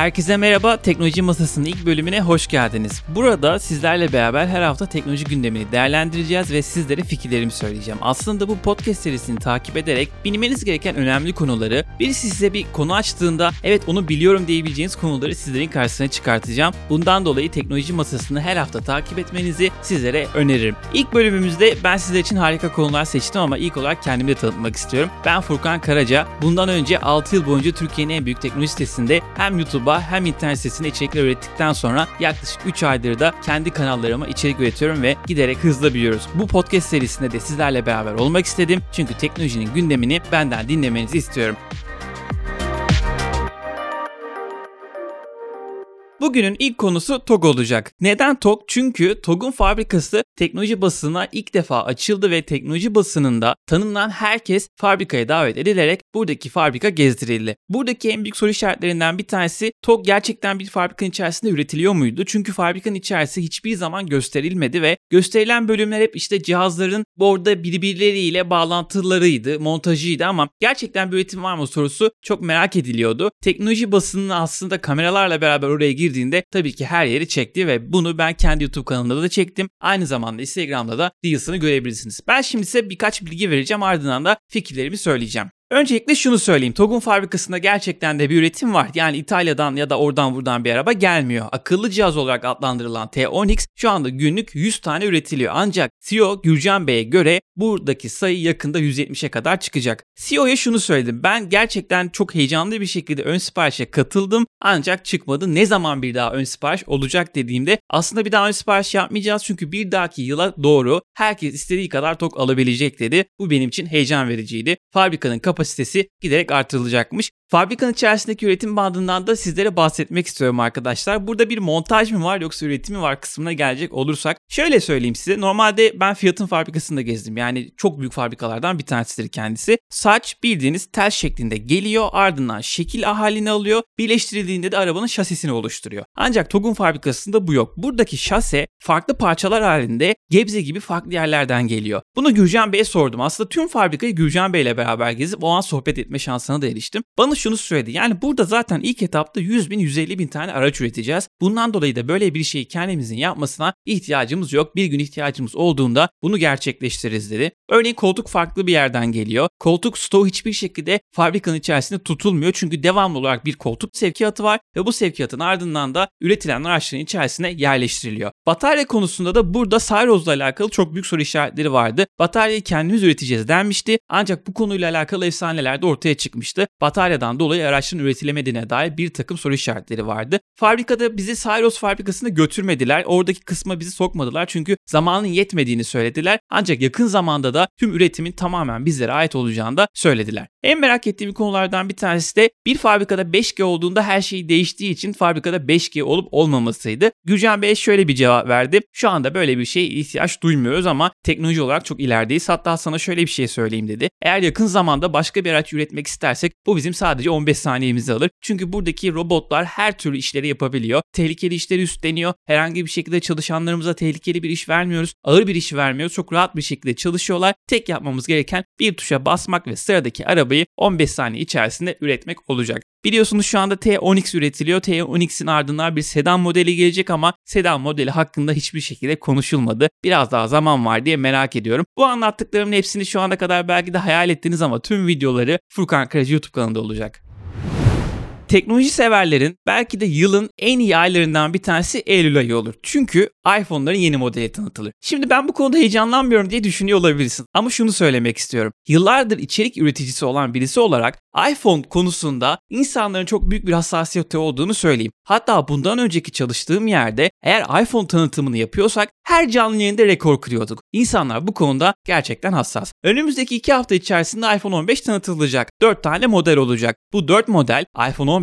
Herkese merhaba, Teknoloji Masası'nın ilk bölümüne hoş geldiniz. Burada sizlerle beraber her hafta teknoloji gündemini değerlendireceğiz ve sizlere fikirlerimi söyleyeceğim. Aslında bu podcast serisini takip ederek bilmeniz gereken önemli konuları, birisi size bir konu açtığında evet onu biliyorum diyebileceğiniz konuları sizlerin karşısına çıkartacağım. Bundan dolayı Teknoloji Masası'nı her hafta takip etmenizi sizlere öneririm. İlk bölümümüzde ben sizler için harika konular seçtim ama ilk olarak kendimi de tanıtmak istiyorum. Ben Furkan Karaca. Bundan önce 6 yıl boyunca Türkiye'nin en büyük teknoloji sitesinde hem YouTube'a hem internet sitesine içerikler ürettikten sonra yaklaşık 3 aydır da kendi kanallarıma içerik üretiyorum ve giderek hızla büyüyoruz. Bu podcast serisinde de sizlerle beraber olmak istedim. Çünkü teknolojinin gündemini benden dinlemenizi istiyorum. Bugünün ilk konusu TOG olacak. Neden TOG? Çünkü TOG'un fabrikası teknoloji basınına ilk defa açıldı ve teknoloji basınında tanınan herkes fabrikaya davet edilerek buradaki fabrika gezdirildi. Buradaki en büyük soru işaretlerinden bir tanesi TOG gerçekten bir fabrikanın içerisinde üretiliyor muydu? Çünkü fabrikanın içerisi hiçbir zaman gösterilmedi ve gösterilen bölümler hep işte cihazların orada birbirleriyle bağlantılarıydı, montajıydı ama gerçekten bir üretim var mı sorusu çok merak ediliyordu. Teknoloji basının aslında kameralarla beraber oraya girdi girdiğinde tabii ki her yeri çekti ve bunu ben kendi YouTube kanalımda da çektim. Aynı zamanda Instagram'da da Reels'ını görebilirsiniz. Ben şimdi size birkaç bilgi vereceğim ardından da fikirlerimi söyleyeceğim. Öncelikle şunu söyleyeyim. TOG'un fabrikasında gerçekten de bir üretim var. Yani İtalya'dan ya da oradan buradan bir araba gelmiyor. Akıllı cihaz olarak adlandırılan T10X şu anda günlük 100 tane üretiliyor. Ancak CEO Gürcan Bey'e göre buradaki sayı yakında 170'e kadar çıkacak. CEO'ya şunu söyledim. Ben gerçekten çok heyecanlı bir şekilde ön siparişe katıldım. Ancak çıkmadı. Ne zaman bir daha ön sipariş olacak dediğimde aslında bir daha ön sipariş yapmayacağız. Çünkü bir dahaki yıla doğru herkes istediği kadar TOG alabilecek dedi. Bu benim için heyecan vericiydi. Fabrikanın kapasitesi kapasitesi giderek artırılacakmış. Fabrikanın içerisindeki üretim bandından da sizlere bahsetmek istiyorum arkadaşlar. Burada bir montaj mı var yoksa üretim mi var kısmına gelecek olursak. Şöyle söyleyeyim size. Normalde ben Fiat'ın fabrikasında gezdim. Yani çok büyük fabrikalardan bir tanesidir kendisi. Saç bildiğiniz tel şeklinde geliyor ardından şekil halini alıyor. Birleştirildiğinde de arabanın şasisini oluşturuyor. Ancak TOG'un fabrikasında bu yok. Buradaki şase farklı parçalar halinde Gebze gibi farklı yerlerden geliyor. Bunu Gürcan Bey'e sordum. Aslında tüm fabrikayı Gürcan Bey ile beraber gezip o an sohbet etme şansına da eriştim. Bana şunu söyledi. Yani burada zaten ilk etapta 100 bin 150 bin tane araç üreteceğiz. Bundan dolayı da böyle bir şeyi kendimizin yapmasına ihtiyacımız yok. Bir gün ihtiyacımız olduğunda bunu gerçekleştiririz dedi. Örneğin koltuk farklı bir yerden geliyor. Koltuk stoğu hiçbir şekilde fabrikanın içerisinde tutulmuyor. Çünkü devamlı olarak bir koltuk sevkiyatı var ve bu sevkiyatın ardından da üretilen araçların içerisine yerleştiriliyor. Batarya konusunda da burada Cyros'la alakalı çok büyük soru işaretleri vardı. Bataryayı kendimiz üreteceğiz denmişti. Ancak bu konuyla alakalı efsaneler de ortaya çıkmıştı. Bataryadan dolayı araçların üretilemediğine dair bir takım soru işaretleri vardı. Fabrikada bizi Cyros fabrikasına götürmediler. Oradaki kısma bizi sokmadılar çünkü zamanın yetmediğini söylediler. Ancak yakın zamanda da tüm üretimin tamamen bizlere ait olacağını da söylediler. En merak ettiğim konulardan bir tanesi de bir fabrikada 5G olduğunda her şey değiştiği için fabrikada 5G olup olmamasıydı. Gürcan Bey şöyle bir cevap verdi. Şu anda böyle bir şeye ihtiyaç duymuyoruz ama teknoloji olarak çok ilerideyiz. Hatta sana şöyle bir şey söyleyeyim dedi. Eğer yakın zamanda başka bir araç üretmek istersek bu bizim sadece 15 saniyemizi alır. Çünkü buradaki robotlar her türlü işleri yapabiliyor. Tehlikeli işleri üstleniyor. Herhangi bir şekilde çalışanlarımıza tehlikeli bir iş vermiyoruz. Ağır bir iş vermiyoruz. Çok rahat bir şekilde çalışıyorlar. Tek yapmamız gereken bir tuşa basmak ve sıradaki arabayı 15 saniye içerisinde üretmek olacak. Biliyorsunuz şu anda T10X üretiliyor. T10X'in ardından bir sedan modeli gelecek ama sedan modeli hakkında hiçbir şekilde konuşulmadı. Biraz daha zaman var diye merak ediyorum. Bu anlattıklarımın hepsini şu ana kadar belki de hayal ettiniz ama tüm videoları Furkan Kıracı YouTube kanalında olacak. Teknoloji severlerin belki de yılın en iyi aylarından bir tanesi Eylül ayı olur. Çünkü iPhone'ların yeni modeli tanıtılır. Şimdi ben bu konuda heyecanlanmıyorum diye düşünüyor olabilirsin. Ama şunu söylemek istiyorum. Yıllardır içerik üreticisi olan birisi olarak iPhone konusunda insanların çok büyük bir hassasiyeti olduğunu söyleyeyim. Hatta bundan önceki çalıştığım yerde eğer iPhone tanıtımını yapıyorsak her canlı yayında rekor kırıyorduk. İnsanlar bu konuda gerçekten hassas. Önümüzdeki 2 hafta içerisinde iPhone 15 tanıtılacak. 4 tane model olacak. Bu 4 model iPhone 15,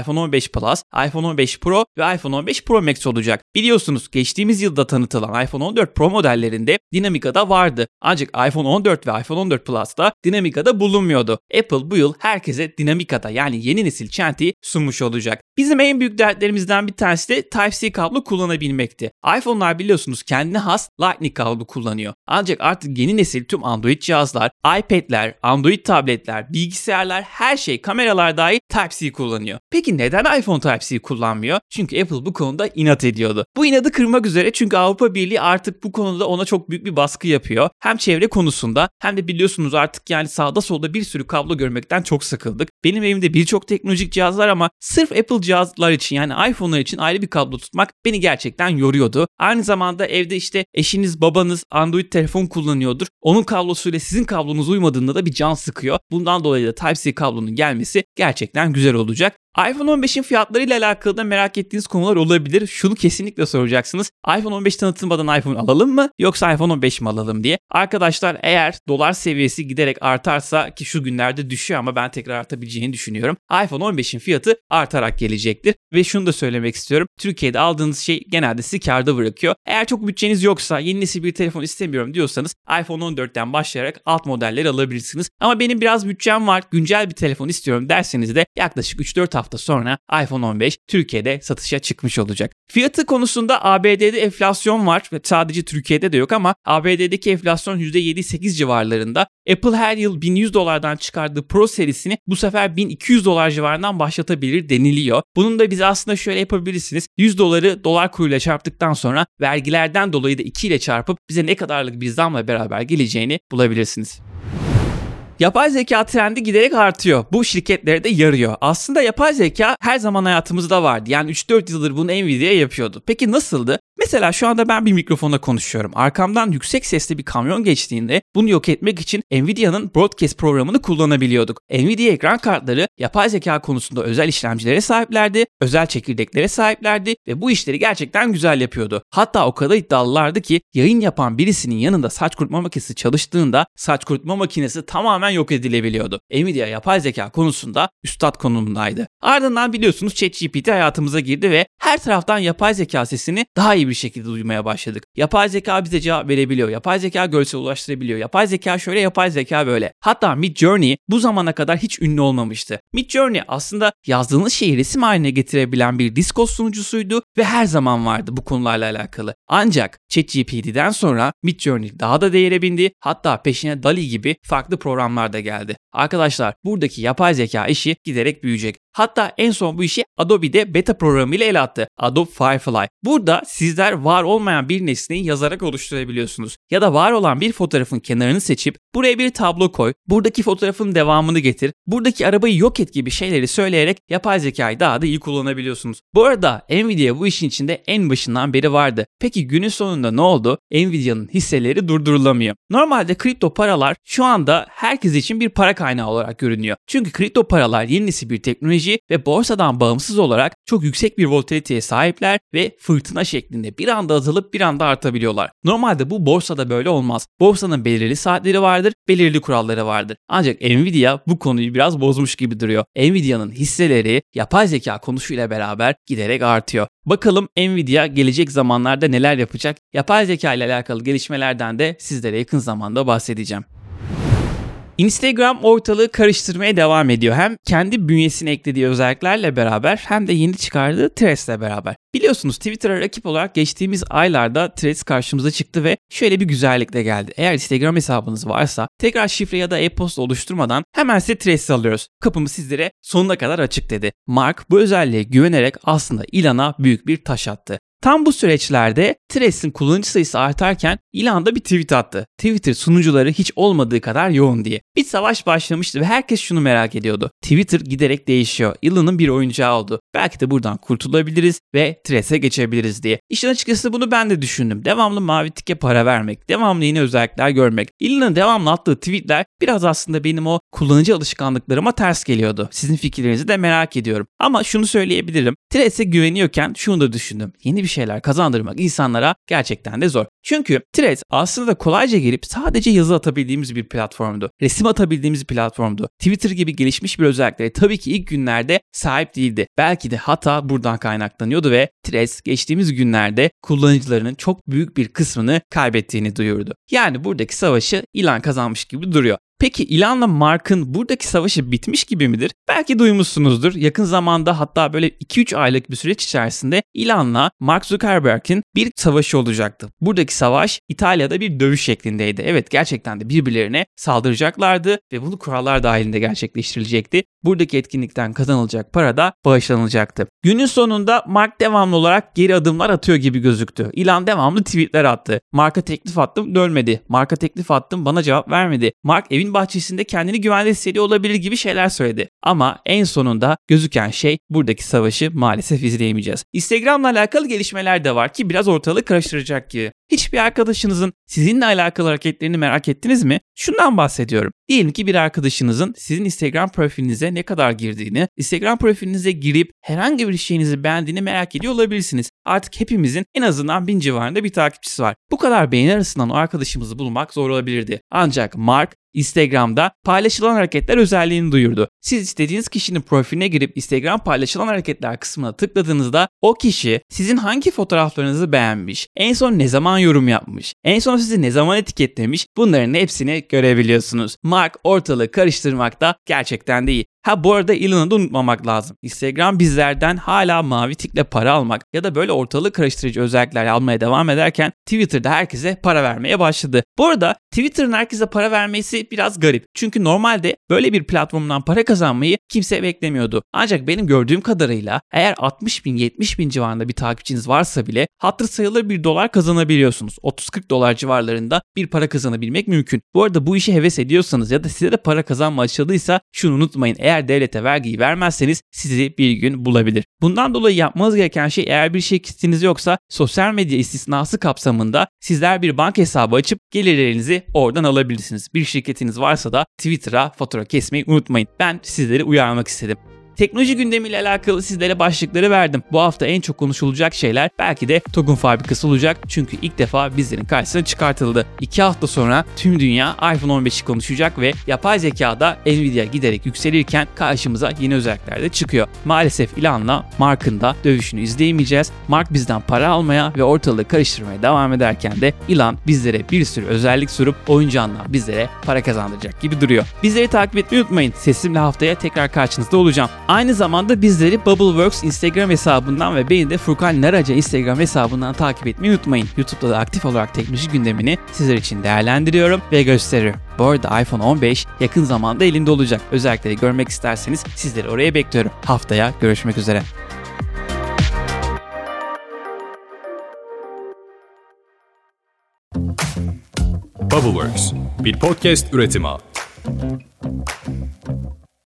iPhone 15 Plus, iPhone 15 Pro ve iPhone 15 Pro Max olacak. Biliyorsunuz geçtiğimiz yılda tanıtılan iPhone 14 Pro modellerinde Dinamica'da vardı. Ancak iPhone 14 ve iPhone 14 Plus'ta Dinamica'da bulunmuyordu. Apple bu yıl herkese Dinamica'da yani yeni nesil çentiyi sunmuş olacak. Bizim en büyük dertlerimizden bir tanesi de Type-C kablo kullanabilmekti. iPhone'lar biliyorsunuz kendine has Lightning kablo kullanıyor. Ancak artık yeni nesil tüm Android cihazlar, iPad'ler, Android tabletler, bilgisayarlar her şey kameralar dahi Type-C kullanıyor. Peki neden iPhone Type-C kullanmıyor? Çünkü Apple bu konuda inat ediyordu. Bu inadı kırmak üzere çünkü Avrupa Birliği artık bu konuda ona çok büyük bir baskı yapıyor. Hem çevre konusunda hem de biliyorsunuz artık yani sağda solda bir sürü kablo görmekten çok sıkıldık. Benim evimde birçok teknolojik cihazlar ama sırf Apple cihazlar için yani iPhone'lar için ayrı bir kablo tutmak beni gerçekten yoruyordu. Aynı zamanda evde işte eşiniz, babanız Android telefon kullanıyordur. Onun kablosuyla sizin kablonuz uymadığında da bir can sıkıyor. Bundan dolayı da Type-C kablonun gelmesi gerçekten güzel olacak iPhone 15'in fiyatları ile alakalı da merak ettiğiniz konular olabilir. Şunu kesinlikle soracaksınız. iPhone 15 tanıtılmadan iPhone alalım mı yoksa iPhone 15 mi alalım diye. Arkadaşlar eğer dolar seviyesi giderek artarsa ki şu günlerde düşüyor ama ben tekrar artabileceğini düşünüyorum. iPhone 15'in fiyatı artarak gelecektir. Ve şunu da söylemek istiyorum. Türkiye'de aldığınız şey genelde sizi karda bırakıyor. Eğer çok bütçeniz yoksa yeni nesil bir telefon istemiyorum diyorsanız iPhone 14'ten başlayarak alt modelleri alabilirsiniz. Ama benim biraz bütçem var güncel bir telefon istiyorum derseniz de yaklaşık 3-4 hafta sonra iPhone 15 Türkiye'de satışa çıkmış olacak. Fiyatı konusunda ABD'de enflasyon var ve sadece Türkiye'de de yok ama ABD'deki enflasyon %7-8 civarlarında. Apple her yıl 1100 dolardan çıkardığı Pro serisini bu sefer 1200 dolar civarından başlatabilir deniliyor. Bunun da biz aslında şöyle yapabilirsiniz. 100 doları dolar kuruyla çarptıktan sonra vergilerden dolayı da 2 ile çarpıp bize ne kadarlık bir zamla beraber geleceğini bulabilirsiniz. Yapay zeka trendi giderek artıyor. Bu şirketlere de yarıyor. Aslında yapay zeka her zaman hayatımızda vardı. Yani 3-4 yıldır bunu Nvidia yapıyordu. Peki nasıldı? Mesela şu anda ben bir mikrofonda konuşuyorum. Arkamdan yüksek sesli bir kamyon geçtiğinde bunu yok etmek için Nvidia'nın Broadcast programını kullanabiliyorduk. Nvidia ekran kartları yapay zeka konusunda özel işlemcilere sahiplerdi, özel çekirdeklere sahiplerdi ve bu işleri gerçekten güzel yapıyordu. Hatta o kadar iddialılardı ki yayın yapan birisinin yanında saç kurutma makinesi çalıştığında saç kurutma makinesi tamamen yok edilebiliyordu. Nvidia yapay zeka konusunda üstad konumundaydı. Ardından biliyorsunuz ChatGPT hayatımıza girdi ve her taraftan yapay zeka sesini daha iyi bir şekilde duymaya başladık. Yapay zeka bize cevap verebiliyor. Yapay zeka görsel ulaştırabiliyor. Yapay zeka şöyle, yapay zeka böyle. Hatta Mid Journey bu zamana kadar hiç ünlü olmamıştı. Mid Journey aslında yazdığınız şeyi resim haline getirebilen bir Discord sunucusuydu ve her zaman vardı bu konularla alakalı. Ancak ChatGPT'den sonra Mid Journey daha da değere bindi. Hatta peşine DALI gibi farklı programlar da geldi. Arkadaşlar buradaki yapay zeka işi giderek büyüyecek. Hatta en son bu işi Adobe'de beta programı ile ele attı. Adobe Firefly. Burada sizler var olmayan bir nesneyi yazarak oluşturabiliyorsunuz. Ya da var olan bir fotoğrafın kenarını seçip buraya bir tablo koy, buradaki fotoğrafın devamını getir, buradaki arabayı yok et gibi şeyleri söyleyerek yapay zekayı daha da iyi kullanabiliyorsunuz. Bu arada Nvidia bu işin içinde en başından beri vardı. Peki günün sonunda ne oldu? Nvidia'nın hisseleri durdurulamıyor. Normalde kripto paralar şu anda herkes için bir para kaynağı olarak görünüyor. Çünkü kripto paralar yeni nesil bir teknoloji teknoloji ve borsadan bağımsız olarak çok yüksek bir volatiliteye sahipler ve fırtına şeklinde bir anda azalıp bir anda artabiliyorlar. Normalde bu borsada böyle olmaz. Borsanın belirli saatleri vardır, belirli kuralları vardır. Ancak Nvidia bu konuyu biraz bozmuş gibi duruyor. Nvidia'nın hisseleri yapay zeka konusuyla beraber giderek artıyor. Bakalım Nvidia gelecek zamanlarda neler yapacak? Yapay zeka ile alakalı gelişmelerden de sizlere yakın zamanda bahsedeceğim. Instagram ortalığı karıştırmaya devam ediyor. Hem kendi bünyesine eklediği özelliklerle beraber hem de yeni çıkardığı Threads'le beraber. Biliyorsunuz Twitter'a rakip olarak geçtiğimiz aylarda Threads karşımıza çıktı ve şöyle bir güzellik de geldi. Eğer Instagram hesabınız varsa tekrar şifre ya da e-posta oluşturmadan hemen size Threads alıyoruz. Kapımız sizlere sonuna kadar açık dedi. Mark bu özelliğe güvenerek aslında ilana büyük bir taş attı. Tam bu süreçlerde Threads'in kullanıcı sayısı artarken Elon da bir tweet attı. Twitter sunucuları hiç olmadığı kadar yoğun diye. Bir savaş başlamıştı ve herkes şunu merak ediyordu. Twitter giderek değişiyor. Elon'un bir oyuncağı oldu. Belki de buradan kurtulabiliriz ve Threads'e geçebiliriz diye. İşin açıkçası bunu ben de düşündüm. Devamlı mavi tike para vermek, devamlı yeni özellikler görmek. Elon'un devamlı attığı tweetler biraz aslında benim o kullanıcı alışkanlıklarıma ters geliyordu. Sizin fikirlerinizi de merak ediyorum. Ama şunu söyleyebilirim. Threads'e güveniyorken şunu da düşündüm. Yeni bir şeyler kazandırmak insanlara gerçekten de zor. Çünkü Threads aslında kolayca gelip sadece yazı atabildiğimiz bir platformdu. Resim atabildiğimiz bir platformdu. Twitter gibi gelişmiş bir özelliklere tabii ki ilk günlerde sahip değildi. Belki de hata buradan kaynaklanıyordu ve Threads geçtiğimiz günlerde kullanıcılarının çok büyük bir kısmını kaybettiğini duyurdu. Yani buradaki savaşı ilan kazanmış gibi duruyor. Peki Elon'la Mark'ın buradaki savaşı bitmiş gibi midir? Belki duymuşsunuzdur. Yakın zamanda hatta böyle 2-3 aylık bir süreç içerisinde Elon'la Mark Zuckerberg'in bir savaşı olacaktı. Buradaki savaş İtalya'da bir dövüş şeklindeydi. Evet gerçekten de birbirlerine saldıracaklardı ve bunu kurallar dahilinde gerçekleştirilecekti. Buradaki etkinlikten kazanılacak para da bağışlanacaktı. Günün sonunda Mark devamlı olarak geri adımlar atıyor gibi gözüktü. Elon devamlı tweetler attı. Mark'a teklif attım dönmedi. Mark'a teklif attım bana cevap vermedi. Mark evin bahçesinde kendini güvende hissediyor olabilir gibi şeyler söyledi. Ama en sonunda gözüken şey buradaki savaşı maalesef izleyemeyeceğiz. Instagram'la alakalı gelişmeler de var ki biraz ortalığı karıştıracak gibi. Hiçbir arkadaşınızın sizinle alakalı hareketlerini merak ettiniz mi? Şundan bahsediyorum. Diyelim ki bir arkadaşınızın sizin Instagram profilinize ne kadar girdiğini, Instagram profilinize girip herhangi bir şeyinizi beğendiğini merak ediyor olabilirsiniz. Artık hepimizin en azından bin civarında bir takipçisi var. Bu kadar beğeni arasından o arkadaşımızı bulmak zor olabilirdi. Ancak Mark Instagram'da paylaşılan hareketler özelliğini duyurdu. Siz istediğiniz kişinin profiline girip Instagram paylaşılan hareketler kısmına tıkladığınızda o kişi sizin hangi fotoğraflarınızı beğenmiş, en son ne zaman yorum yapmış, en son sizi ne zaman etiketlemiş bunların hepsini görebiliyorsunuz. Mark ortalığı karıştırmakta gerçekten de iyi. Ha bu arada Elon'u da unutmamak lazım. Instagram bizlerden hala mavi tikle para almak ya da böyle ortalığı karıştırıcı özellikler almaya devam ederken Twitter'da herkese para vermeye başladı. Bu arada Twitter'ın herkese para vermesi biraz garip. Çünkü normalde böyle bir platformdan para kazanmayı kimse beklemiyordu. Ancak benim gördüğüm kadarıyla eğer 60 bin 70 bin civarında bir takipçiniz varsa bile hatır sayılır bir dolar kazanabiliyorsunuz. 30-40 dolar civarlarında bir para kazanabilmek mümkün. Bu arada bu işi heves ediyorsanız ya da size de para kazanma açıldıysa şunu unutmayın. Eğer devlete vergiyi vermezseniz sizi bir gün bulabilir. Bundan dolayı yapmanız gereken şey eğer bir şirketiniz yoksa sosyal medya istisnası kapsamında sizler bir banka hesabı açıp gelirlerinizi oradan alabilirsiniz. Bir şirketiniz varsa da Twitter'a fatura kesmeyi unutmayın. Ben sizleri uyarmak istedim. Teknoloji gündemiyle alakalı sizlere başlıkları verdim. Bu hafta en çok konuşulacak şeyler belki de TOG'un fabrikası olacak. Çünkü ilk defa bizlerin karşısına çıkartıldı. 2 hafta sonra tüm dünya iPhone 15'i konuşacak ve yapay zekada Nvidia giderek yükselirken karşımıza yeni özellikler de çıkıyor. Maalesef Elon'la Mark'ın da dövüşünü izleyemeyeceğiz. Mark bizden para almaya ve ortalığı karıştırmaya devam ederken de Elon bizlere bir sürü özellik sunup oyuncağından bizlere para kazandıracak gibi duruyor. Bizleri takip etmeyi unutmayın. Sesimle haftaya tekrar karşınızda olacağım. Aynı zamanda bizleri Bubbleworks Instagram hesabından ve beni de Furkan Naraca Instagram hesabından takip etmeyi unutmayın. YouTube'da da aktif olarak teknoloji gündemini sizler için değerlendiriyorum ve gösteriyorum. Bu arada iPhone 15 yakın zamanda elimde olacak. Özellikleri görmek isterseniz sizleri oraya bekliyorum. Haftaya görüşmek üzere. Bubbleworks, bir podcast üretimi.